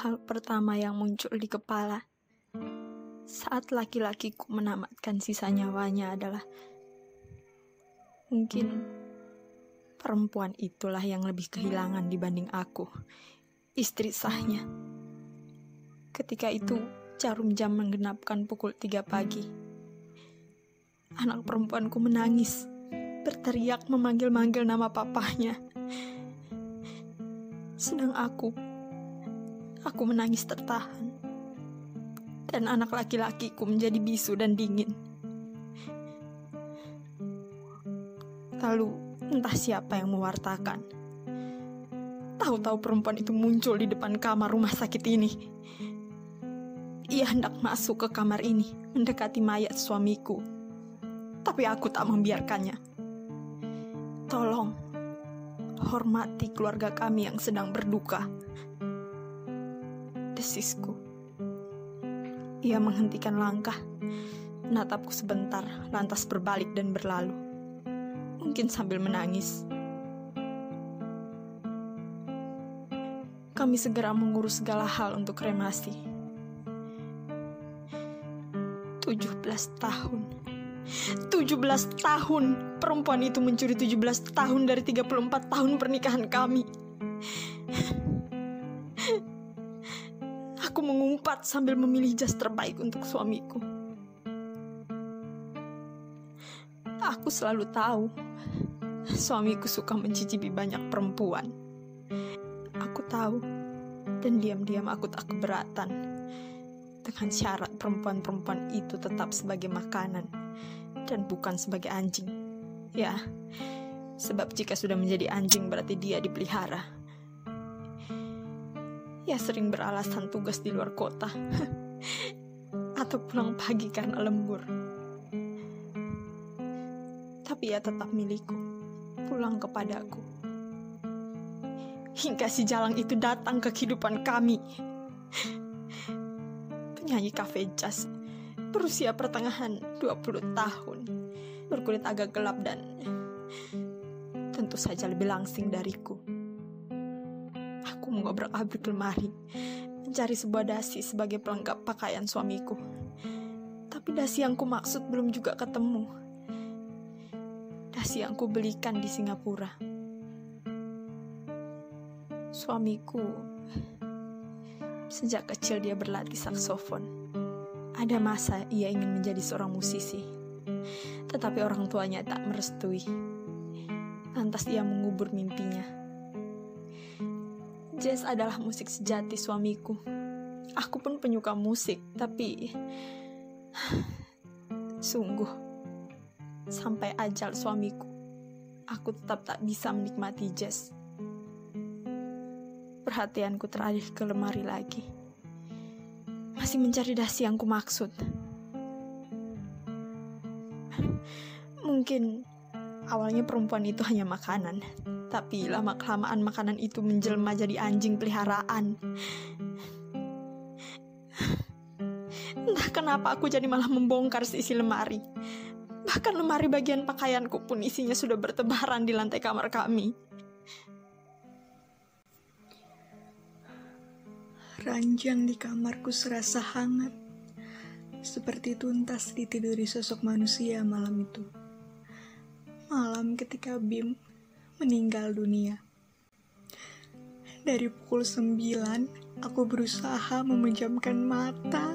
Hal pertama yang muncul di kepala saat laki-lakiku menamatkan sisa nyawanya adalah mungkin perempuan itulah yang lebih kehilangan dibanding aku, istri sahnya. Ketika itu, jarum jam menggenapkan pukul tiga pagi. Anak perempuanku menangis, berteriak memanggil-manggil nama papahnya. Sedang aku, aku menangis tertahan dan anak laki-lakiku menjadi bisu dan dingin. Lalu, entah siapa yang mewartakan. Tahu-tahu perempuan itu muncul di depan kamar rumah sakit ini. Ia hendak masuk ke kamar ini, mendekati mayat suamiku. Tapi aku tak membiarkannya. Tolong, hormati keluarga kami yang sedang berduka. Desisku. Ia menghentikan langkah, menatapku sebentar, lantas berbalik dan berlalu. Mungkin sambil menangis. Kami segera mengurus segala hal untuk kremasi. 17 tahun. 17 tahun perempuan itu mencuri 17 tahun dari 34 tahun pernikahan kami. Mengumpat sambil memilih jas terbaik untuk suamiku. Aku selalu tahu suamiku suka mencicipi banyak perempuan. Aku tahu dan diam-diam aku tak keberatan dengan syarat perempuan-perempuan itu tetap sebagai makanan dan bukan sebagai anjing. Ya, sebab jika sudah menjadi anjing berarti dia dipelihara. Ia sering beralasan tugas di luar kota atau pulang pagi karena lembur. Tapi ia tetap milikku, pulang kepadaku. Hingga si jalang itu datang ke kehidupan kami. Penyanyi kafe jazz berusia pertengahan 20 tahun, berkulit agak gelap dan tentu saja lebih langsing dariku mengobrak-abrik lemari, mencari sebuah dasi sebagai pelengkap pakaian suamiku. Tapi dasi yang ku maksud belum juga ketemu. Dasi yang ku belikan di Singapura. Suamiku, sejak kecil dia berlatih saksofon. Ada masa ia ingin menjadi seorang musisi, tetapi orang tuanya tak merestui. Lantas ia mengubur mimpinya. Jazz adalah musik sejati suamiku. Aku pun penyuka musik, tapi sungguh sampai ajal suamiku, aku tetap tak bisa menikmati jazz. Perhatianku teralih ke lemari lagi. Masih mencari dasi yang kumaksud. Mungkin awalnya perempuan itu hanya makanan, tapi lama-kelamaan makanan itu menjelma jadi anjing peliharaan. Entah kenapa aku jadi malah membongkar seisi lemari. Bahkan lemari bagian pakaianku pun isinya sudah bertebaran di lantai kamar kami. Ranjang di kamarku serasa hangat, seperti tuntas ditiduri sosok manusia malam itu. Malam ketika Bim meninggal dunia. Dari pukul 9, aku berusaha memejamkan mata,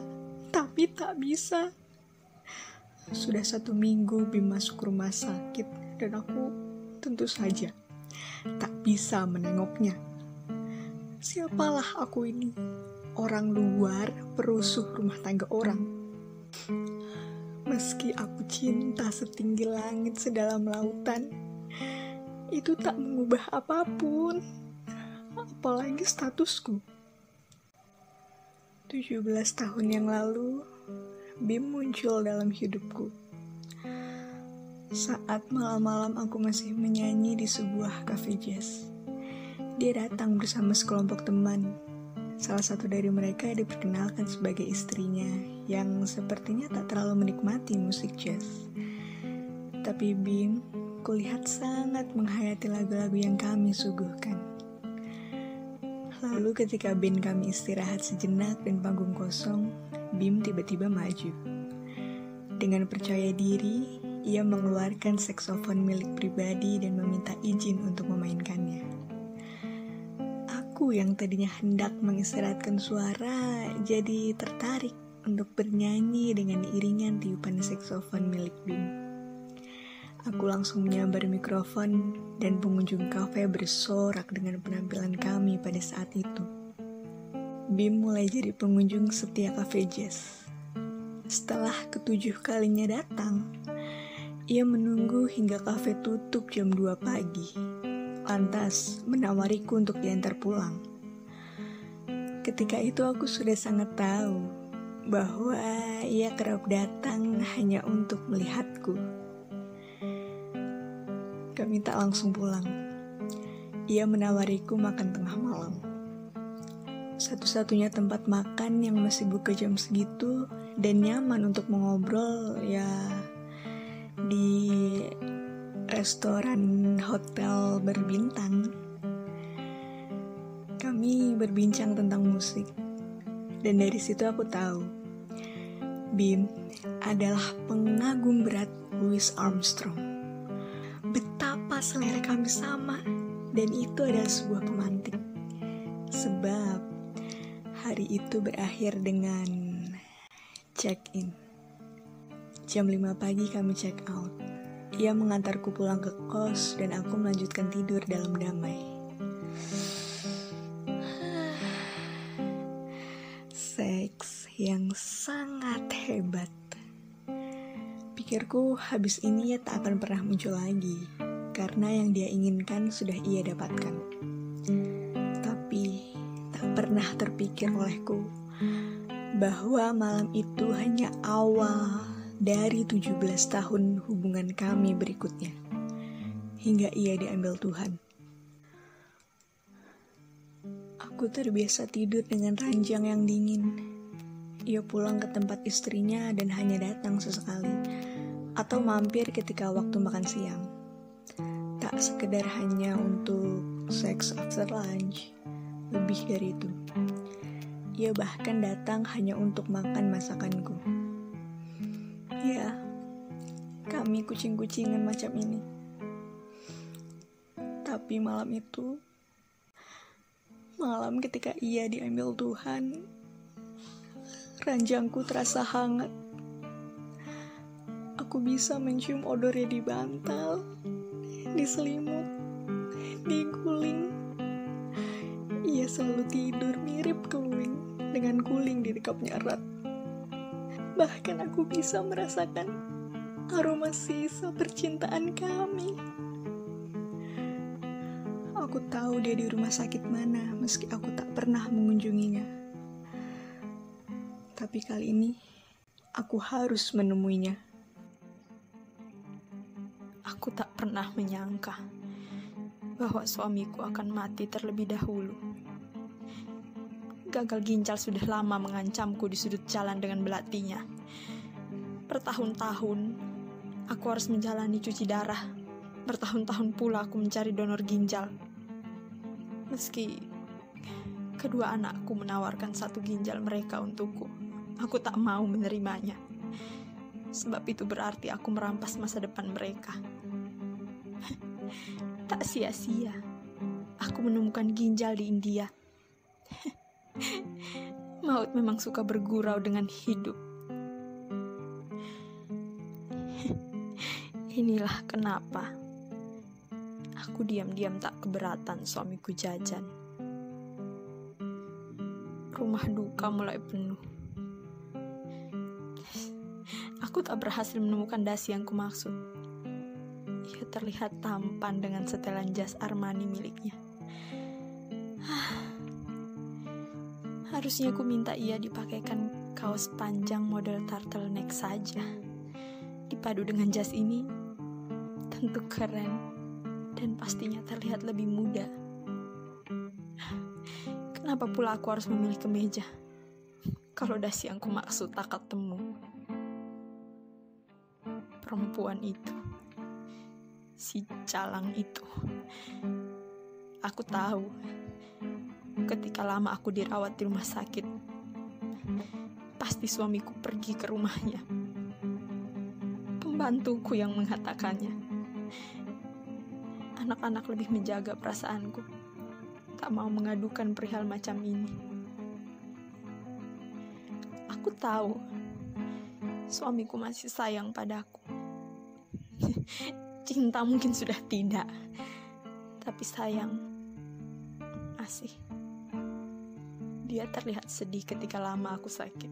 tapi tak bisa. Sudah satu minggu Bim masuk rumah sakit dan aku tentu saja tak bisa menengoknya. Siapalah aku ini? Orang luar perusuh rumah tangga orang. Meski aku cinta setinggi langit sedalam lautan, itu tak mengubah apa pun, apalagi statusku. 17 tahun yang lalu, Bim muncul dalam hidupku. Saat malam-malam aku masih menyanyi di sebuah cafe jazz. Dia datang bersama sekelompok teman. Salah satu dari mereka diperkenalkan sebagai istrinya yang sepertinya tak terlalu menikmati musik jazz. Tapi Bim kulihat sangat menghayati lagu-lagu yang kami suguhkan. Lalu ketika band kami istirahat sejenak dan panggung kosong, Bim tiba-tiba maju. Dengan percaya diri, ia mengeluarkan saksofon milik pribadi dan meminta izin untuk memainkannya. Aku yang tadinya hendak mengistirahatkan suara, jadi tertarik untuk bernyanyi dengan iringan tiupan saksofon milik Bim. Aku langsung menyambar mikrofon dan pengunjung kafe bersorak dengan penampilan kami pada saat itu. Bim mulai jadi pengunjung setia kafe jazz. Setelah ketujuh kalinya datang, ia menunggu hingga kafe tutup jam 2 pagi. Lantas menawariku untuk diantar pulang. Ketika itu aku sudah sangat tahu bahwa ia kerap datang hanya untuk melihatku. Kami tak langsung pulang. Ia menawariku makan tengah malam. Satu-satunya tempat makan yang masih buka jam segitu dan nyaman untuk mengobrol ya di restoran hotel berbintang. Kami berbincang tentang musik. Dan dari situ aku tahu Bim adalah pengagum berat Louis Armstrong selera kami sama dan itu adalah sebuah pemantik. Sebab hari itu berakhir dengan check-in. Jam 5 pagi kami check out. Ia mengantarku pulang ke kos dan aku melanjutkan tidur dalam damai. Yang sangat hebat. Pikirku habis ini ya tak akan pernah muncul lagi karena yang dia inginkan sudah ia dapatkan. Tapi tak pernah terpikir olehku bahwa malam itu hanya awal dari 17 tahun hubungan kami berikutnya. Hingga ia diambil Tuhan. Aku terbiasa tidur dengan ranjang yang dingin. Ia pulang ke tempat istrinya dan hanya datang sesekali, atau mampir ketika waktu makan siang tak sekedar hanya untuk sex after lunch, lebih dari itu. Ia bahkan datang hanya untuk makan masakanku. Ya, kami kucing-kucingan macam ini. Tapi malam itu, malam ketika ia diambil Tuhan, ranjangku terasa hangat. Aku bisa mencium odornya di bantal, diselimut, diguling. Ia selalu tidur mirip keluing dengan guling di dekapnya erat. Bahkan aku bisa merasakan aroma sisa percintaan kami. Aku tahu dia di rumah sakit mana meski aku tak pernah mengunjunginya. Tapi kali ini aku harus menemuinya. Aku tak pernah menyangka bahwa suamiku akan mati terlebih dahulu. Gagal ginjal sudah lama mengancamku di sudut jalan dengan belatinya. Bertahun-tahun, aku harus menjalani cuci darah. Bertahun-tahun pula aku mencari donor ginjal. Meski kedua anakku menawarkan satu ginjal mereka untukku, aku tak mau menerimanya. Sebab itu berarti aku merampas masa depan mereka. Tak sia-sia, aku menemukan ginjal di India. Maut memang suka bergurau dengan hidup. Inilah kenapa aku diam-diam tak keberatan suamiku jajan. Rumah duka mulai penuh. Aku tak berhasil menemukan dasi yang kumaksud ia terlihat tampan dengan setelan jas Armani miliknya. Harusnya aku minta ia dipakaikan kaos panjang model turtleneck saja. Dipadu dengan jas ini, tentu keren dan pastinya terlihat lebih muda. Kenapa pula aku harus memilih kemeja? Kalau dasi yang kumaksud tak ketemu. Perempuan itu si calang itu. Aku tahu ketika lama aku dirawat di rumah sakit, pasti suamiku pergi ke rumahnya. Pembantuku yang mengatakannya. Anak-anak lebih menjaga perasaanku. Tak mau mengadukan perihal macam ini. Aku tahu suamiku masih sayang padaku. Cinta mungkin sudah tidak, tapi sayang masih. Dia terlihat sedih ketika lama aku sakit.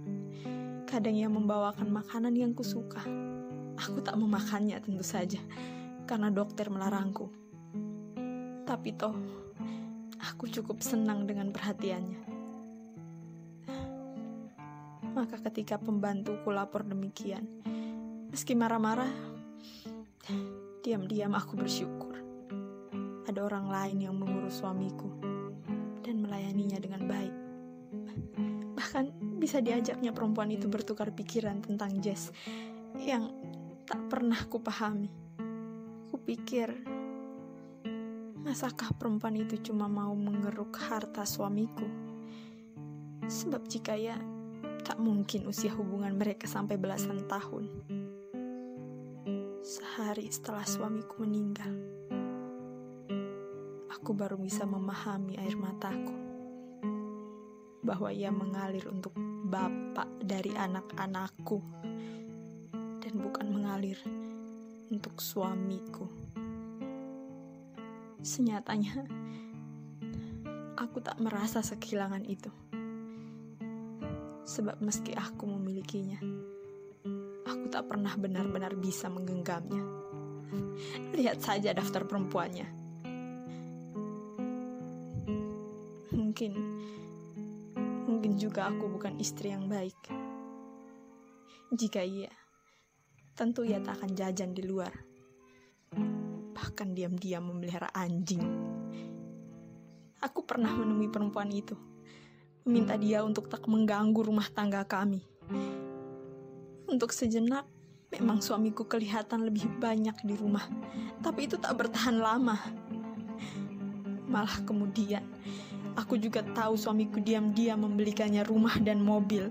Kadang ia membawakan makanan yang kusuka. Aku tak memakannya tentu saja, karena dokter melarangku. Tapi toh, aku cukup senang dengan perhatiannya. Maka ketika pembantuku lapor demikian, meski marah-marah, diam-diam aku bersyukur. Ada orang lain yang mengurus suamiku dan melayaninya dengan baik. Bahkan bisa diajaknya perempuan itu bertukar pikiran tentang Jess yang tak pernah kupahami. Kupikir, masakah perempuan itu cuma mau mengeruk harta suamiku? Sebab jika ya, tak mungkin usia hubungan mereka sampai belasan tahun. Sehari setelah suamiku meninggal, aku baru bisa memahami air mataku bahwa ia mengalir untuk bapak dari anak-anakku dan bukan mengalir untuk suamiku. Senyatanya, aku tak merasa sekehilangan itu. Sebab meski aku memilikinya, tak pernah benar-benar bisa menggenggamnya. Lihat saja daftar perempuannya. Mungkin mungkin juga aku bukan istri yang baik. Jika iya, tentu ia tak akan jajan di luar. Bahkan diam-diam memelihara anjing. Aku pernah menemui perempuan itu. Meminta dia untuk tak mengganggu rumah tangga kami. Untuk sejenak, memang suamiku kelihatan lebih banyak di rumah. Tapi itu tak bertahan lama. Malah kemudian, aku juga tahu suamiku diam-diam membelikannya rumah dan mobil.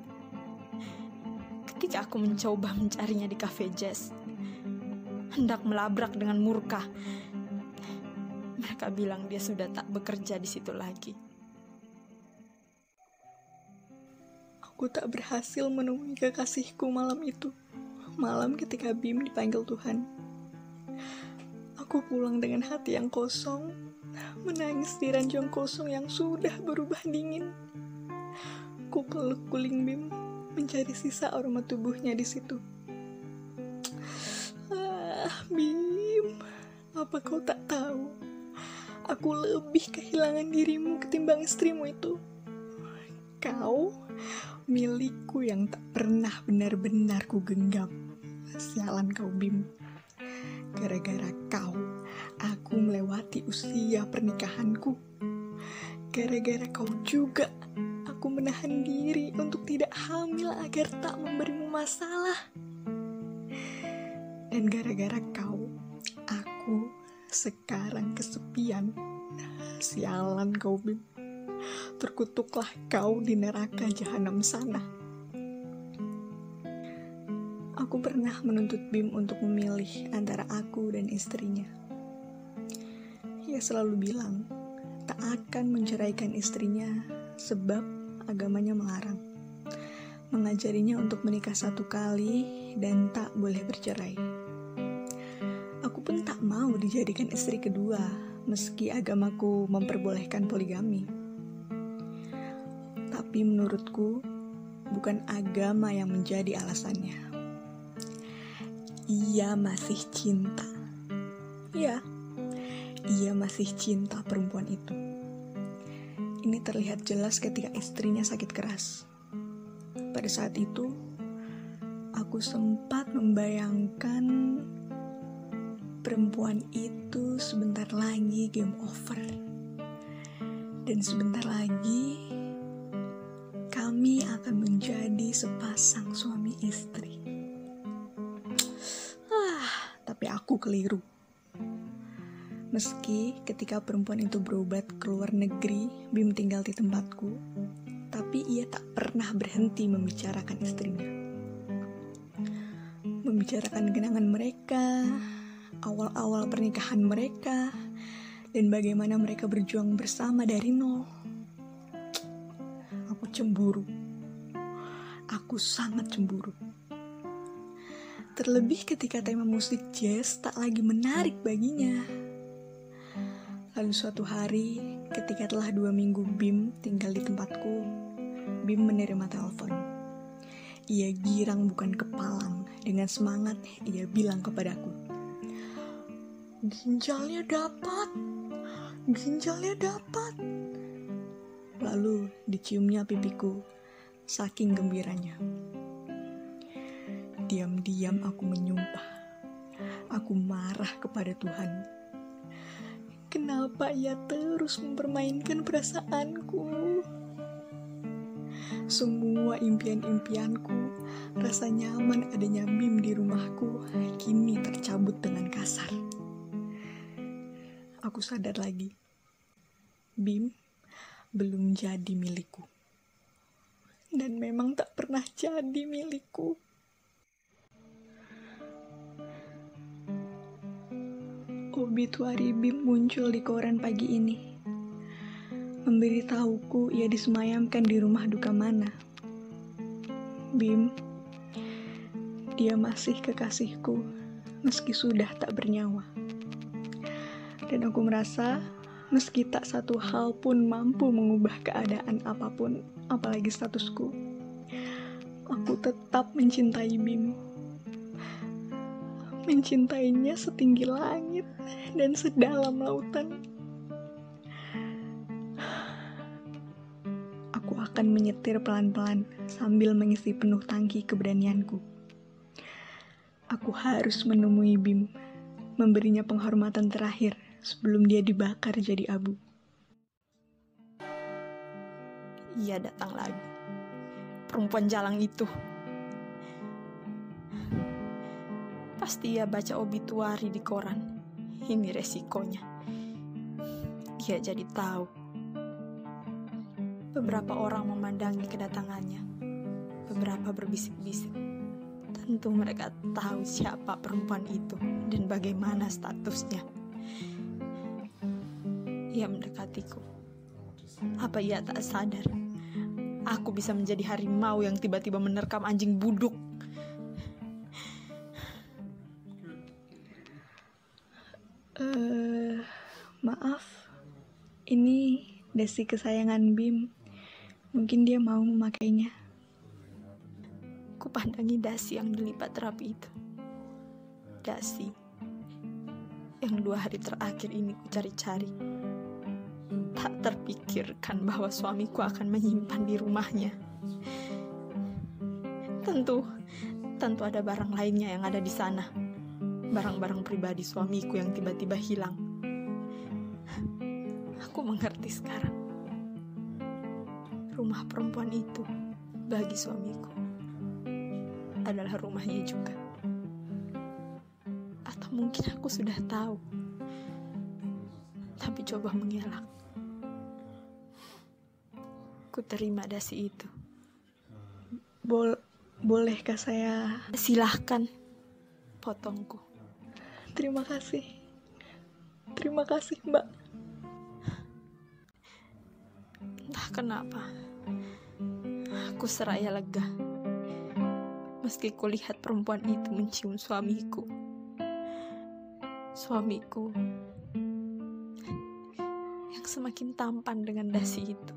Ketika aku mencoba mencarinya di cafe jazz, hendak melabrak dengan murka. Mereka bilang dia sudah tak bekerja di situ lagi. Aku tak berhasil menemui kekasihku malam itu. Malam ketika Bim dipanggil Tuhan. Aku pulang dengan hati yang kosong, menangis di ranjang kosong yang sudah berubah dingin. Ku peluk guling Bim, mencari sisa aroma tubuhnya di situ. Ah, Bim, apa kau tak tahu? Aku lebih kehilangan dirimu ketimbang istrimu itu. Kau milikku yang tak pernah benar-benar ku genggam. Sialan kau Bim. Gara-gara kau, aku melewati usia pernikahanku. Gara-gara kau juga, aku menahan diri untuk tidak hamil agar tak memberimu masalah. Dan gara-gara kau, aku sekarang kesepian. Sialan kau Bim terkutuklah kau di neraka jahanam sana. Aku pernah menuntut Bim untuk memilih antara aku dan istrinya. Ia selalu bilang tak akan menceraikan istrinya sebab agamanya melarang. Mengajarinya untuk menikah satu kali dan tak boleh bercerai. Aku pun tak mau dijadikan istri kedua meski agamaku memperbolehkan poligami. Tapi menurutku, bukan agama yang menjadi alasannya. Ia masih cinta. Ya, ia masih cinta perempuan itu. Ini terlihat jelas ketika istrinya sakit keras. Pada saat itu, aku sempat membayangkan perempuan itu sebentar lagi game over. Dan sebentar lagi keliru. Meski ketika perempuan itu berobat ke luar negeri, Bim tinggal di tempatku, tapi ia tak pernah berhenti membicarakan istrinya. Membicarakan kenangan mereka, awal-awal pernikahan mereka, dan bagaimana mereka berjuang bersama dari nol. Aku cemburu. Aku sangat cemburu. Terlebih ketika tema musik jazz tak lagi menarik baginya. Lalu suatu hari, ketika telah dua minggu Bim tinggal di tempatku, Bim menerima telepon. Ia girang bukan kepalang. Dengan semangat, ia bilang kepadaku, Ginjalnya dapat, ginjalnya dapat. Lalu diciumnya pipiku, saking gembiranya. Diam-diam aku menyumpah. Aku marah kepada Tuhan. Kenapa ia terus mempermainkan perasaanku? Semua impian-impianku, rasa nyaman adanya Bim di rumahku, kini tercabut dengan kasar. Aku sadar lagi, Bim belum jadi milikku. Dan memang tak pernah jadi milikku. Obituari Bim muncul di koran pagi ini. Memberitahuku ia disemayamkan di rumah duka mana. Bim, dia masih kekasihku meski sudah tak bernyawa. Dan aku merasa meski tak satu hal pun mampu mengubah keadaan apa pun, apalagi statusku, aku tetap mencintai Bim mencintainya setinggi langit dan sedalam lautan. Aku akan menyetir pelan-pelan sambil mengisi penuh tangki keberanianku. Aku harus menemui Bim, memberinya penghormatan terakhir sebelum dia dibakar jadi abu. Ia datang lagi. Perempuan jalang itu. Pasti ia baca obituari di koran. Ini resikonya. Ia jadi tahu. Beberapa orang memandangi kedatangannya. Beberapa berbisik-bisik. Tentu mereka tahu siapa perempuan itu dan bagaimana statusnya. Ia mendekatiku. Apa ia tak sadar? Aku bisa menjadi harimau yang tiba-tiba menerkam anjing buduk dasi kesayangan Bim. Mungkin dia mau memakainya. Kupandangi dasi yang dilipat rapi itu. Dasi yang dua hari terakhir ini ku cari-cari. Tak terpikirkan bahwa suamiku akan menyimpan di rumahnya. Tentu, tentu ada barang lainnya yang ada di sana barang-barang pribadi suamiku yang tiba-tiba hilang. Mengerti sekarang. Rumah perempuan itu bagi suamiku adalah rumahnya juga. Atau mungkin aku sudah tahu. Tapi coba mengelak. Ku terima dasi itu. Bol bolehkah saya silahkan potongku. Terima kasih. Terima kasih, Mbak. Entah kenapa, aku seraya lega. Meski kulihat perempuan itu mencium suamiku. Suamiku yang semakin tampan dengan dasi itu.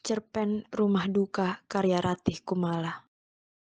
Cerpen Rumah Duka karya Ratih Kumala